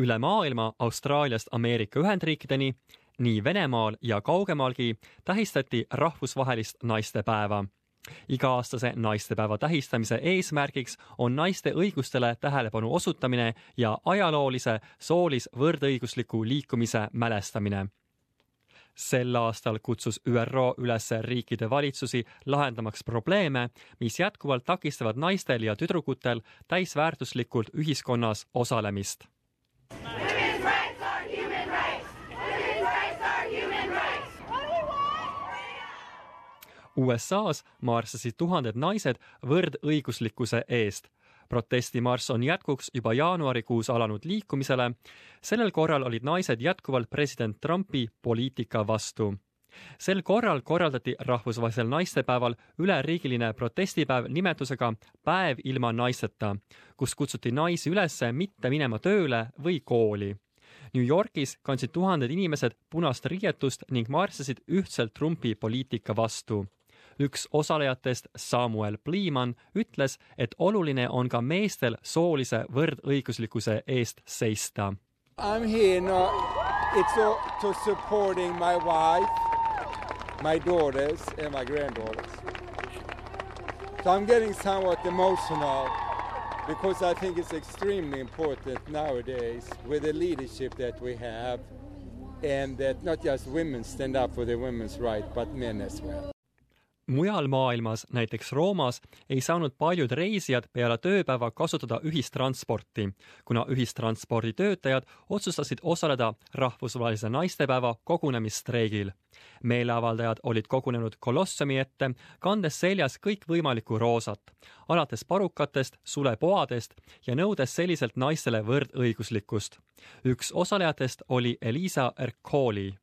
üle maailma Austraaliast Ameerika Ühendriikideni, nii Venemaal ja kaugemalgi tähistati rahvusvahelist naistepäeva iga-aastase naistepäeva tähistamise eesmärgiks on naiste õigustele tähelepanu osutamine ja ajaloolise soolis võrdõigusliku liikumise mälestamine. sel aastal kutsus ÜRO üles riikide valitsusi lahendamaks probleeme, mis jätkuvalt takistavad naistel ja tüdrukutel täisväärtuslikult ühiskonnas osalemist USA-s marssasid tuhanded naised võrdõiguslikkuse eest. protestimarss on jätkuks juba jaanuarikuus alanud liikumisele. sellel korral olid naised jätkuvalt president Trumpi poliitika vastu sel korral korraldati rahvusvahelisel naistepäeval üleriigiline protestipäev nimetusega Päev ilma naisteta, kus kutsuti naisi üles mitte minema tööle või kooli. New Yorgis kandsid tuhanded inimesed punast riietust ning marssisid ühtselt Trumpi poliitika vastu üks osalejatest, Samuel Pliiman, ütles, et oluline on ka meestel soolise võrdõiguslikkuse eest seista. I am here not it's all to supporting my wife, my daughters and my granddaughters. So I'm getting somewhat emotional because I think it's extremely important nowadays with the leadership that we have and that not just women stand up for their women's right, but men as well mujal maailmas, näiteks Roomas, ei saanud paljud reisijad peale tööpäeva kasutada ühistransporti, kuna ühistranspordi töötajad otsustasid osaleda rahvusvahelise naistepäeva kogunemisstreigil. meeleavaldajad olid kogunenud kolossumi ette, kandes seljas kõikvõimalikku roosat, alates parukatest, sulepoadest ja nõudes selliselt naistele võrdõiguslikkust. üks osalejatest oli Elisa Ercoli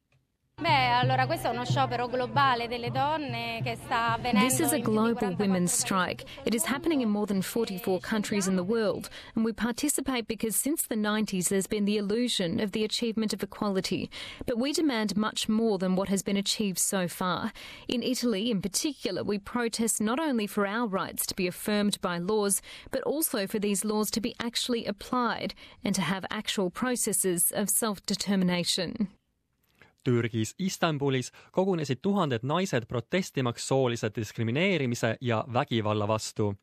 Beh, allora questo è uno sciopero globale delle donne che sta avvenendo. This is a global women's strike. It is happening in more than 44 countries in the world, and we participate because since the 90s there's been the illusion of the achievement of equality. But we demand much more than what has been achieved so far. In Italy, in particular, we protest not only for our rights to be affirmed by laws, but also for these laws to be actually applied and to have actual processes of self determination. Türgis Istanbulis kogunesid tuhanded naised protestimaks soolise diskrimineerimise ja vägivalla vastu.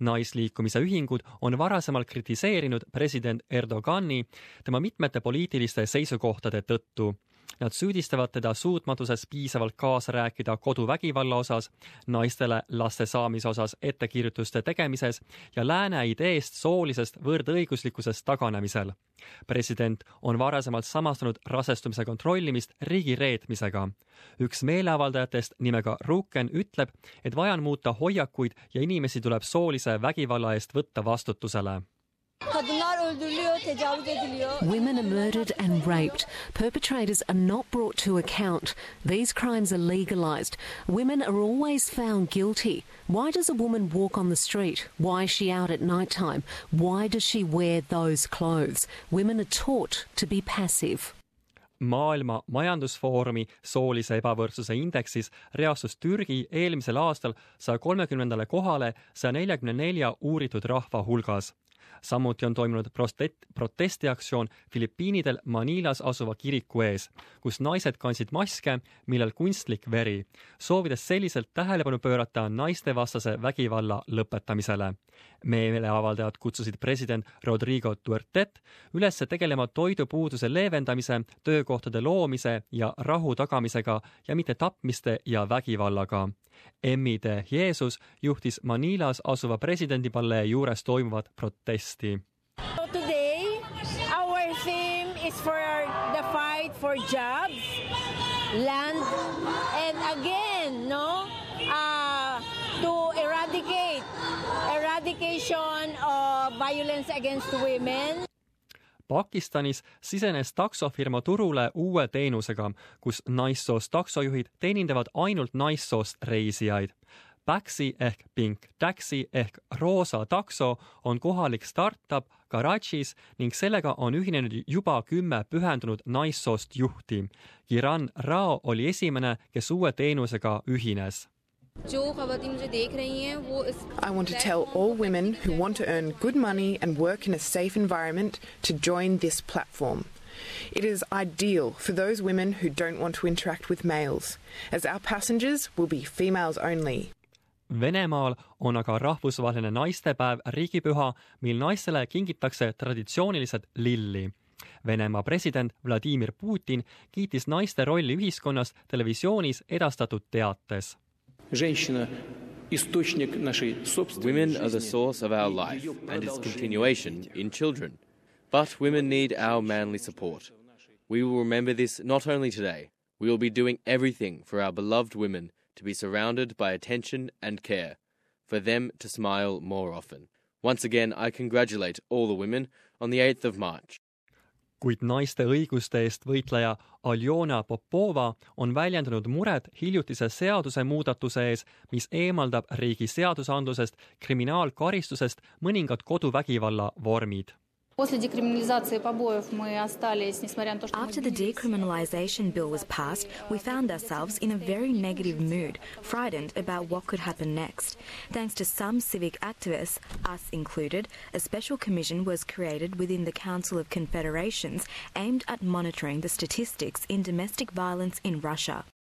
naisliikumise ühingud on varasemalt kritiseerinud president Erdogani tema mitmete poliitiliste seisukohtade tõttu Nad süüdistavad teda suutmatuses piisavalt kaasa rääkida koduvägivalla osas, naistele laste saamise osas ettekirjutuste tegemises ja lääne ideest soolisest võrdõiguslikkusest taganemisel. president on varasemalt samastanud rasestumise kontrollimist riigireetmisega. üks meeleavaldajatest nimega Ruken ütleb, et vaja on muuta hoiakuid ja inimesi tuleb soolise vägivalla eest võtta vastutusele Women are murdered and raped. Perpetrators are not brought to account. These crimes are legalised. Women are always found guilty. Why does a woman walk on the street? Why is she out at night time? Why does she wear those clothes? Women are taught to be passive. maailma Majandusfoorumi soolise ebavõrdsuse indeksis reastus Türgi eelmisel aastal saja kolmekümnendale kohale saja neljakümne nelja uuritud rahva hulgas samuti on toimunud prostet-, protestiaktsioon Filipiinidel Manilas asuva kiriku ees, kus naised kandsid maske, millel kunstlik veri, soovides selliselt tähelepanu pöörata naistevastase vägivalla lõpetamisele. Meeleavaldajad kutsusid president Rodrigo Dutertet üles tegelema toidupuuduse leevendamise, töökohtade loomise ja rahu tagamisega ja mitte tapmiste ja vägivallaga Emmi de Jesus juhtis Manilas asuva presidendipalee juures toimuvat protesti. Today our theme is for the fight for jobs, land and again, no, uh, to eradicate eradication of violence against women. Pakistanis sisenes taksofirma turule uue teenusega, kus naissoost taksojuhid teenindavad ainult naissoost reisijaid. Baxi ehk Pink Taxi ehk roosa takso on kohalik startup Karachis ning sellega on ühinenud juba kümme pühendunud naissoost juhti. Kiran Rao oli esimene, kes uue teenusega ühines I want to tell all women who want to earn good money and work in a safe environment to join this platform. It is ideal for those women who don't want to interact with males, as our passengers will be females only. Venemaal on aga rahvusvaheline naistepäev riigipüha, mil naistele kingitakse traditsiooniliselt lilli. Venemaa president Vladimir Putin kiitis naiste rolli ühiskonnas televisioonis edastatud teates. Women are the source of our life and its continuation in children. But women need our manly support. We will remember this not only today, we will be doing everything for our beloved women to be surrounded by attention and care, for them to smile more often. Once again, I congratulate all the women on the 8th of March. Kuid naiste õiguste eest võitleja Aljona Popova on väljendanud muret hiljutise seadusemuudatuse ees, mis eemaldab riigi seadusandlusest kriminaalkaristusest mõningad koduvägivalla vormid After the decriminalization bill was passed, we found ourselves in a very negative mood, frightened about what could happen next. Thanks to some civic activists, us included, a special commission was created within the Council of Confederations aimed at monitoring the statistics in domestic violence in Russia.